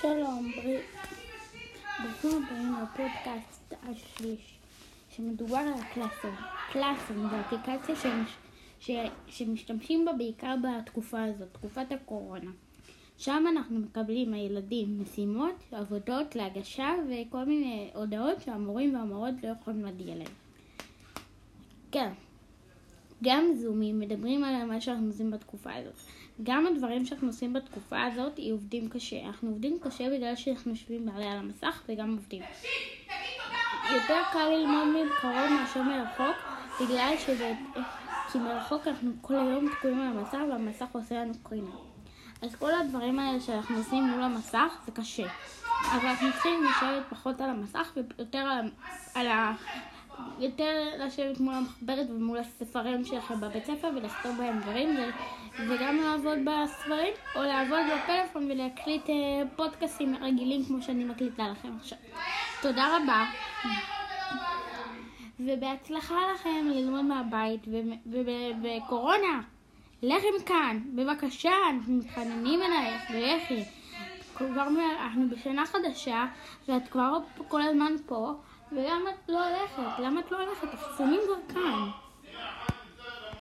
שלום, בר- ברוכים הבאים לפודקאסט השליש, שמדובר על הקלאסים. קלאסים זה אפליקציה שמש, ש, שמשתמשים בה בעיקר בתקופה הזאת, תקופת הקורונה. שם אנחנו מקבלים, הילדים, משימות, עבודות להגשה וכל מיני הודעות שהמורים והמורות לא יכולים להגיע אליהם. כן, גם זומים מדברים על מה שאנחנו עושים בתקופה הזאת. גם הדברים שאנחנו עושים בתקופה הזאת היא עובדים קשה. אנחנו עובדים קשה בגלל שאנחנו יושבים מעלה על המסך וגם עובדים. יותר קל ללמוד מקרוב מאשר מרחוק, בגלל שזה... כי מרחוק אנחנו כל היום תקועים על המסך והמסך עושה לנו קרינה. אז כל הדברים האלה שאנחנו עושים מול המסך זה קשה. אבל אנחנו צריכים לשבת פחות על המסך ויותר על, על ה... יותר לשבת מול המחברת ומול הספרים שלכם בבית ספר ולכתוב בהם דברים. וגם לעבוד בספרים או לעבוד בפלאפון ולהקליט אה, פודקאסים רגילים כמו שאני מקליטה לכם עכשיו. תודה רבה ובהצלחה לכם ללמוד מהבית ובקורונה. לכי מכאן, בבקשה, אנחנו מתחננים אלייך, ולכי. כבר אנחנו בשנה חדשה, ואת כבר כל הזמן פה, וגם את לא הולכת. למה את לא הולכת? החיסונים כבר כאן.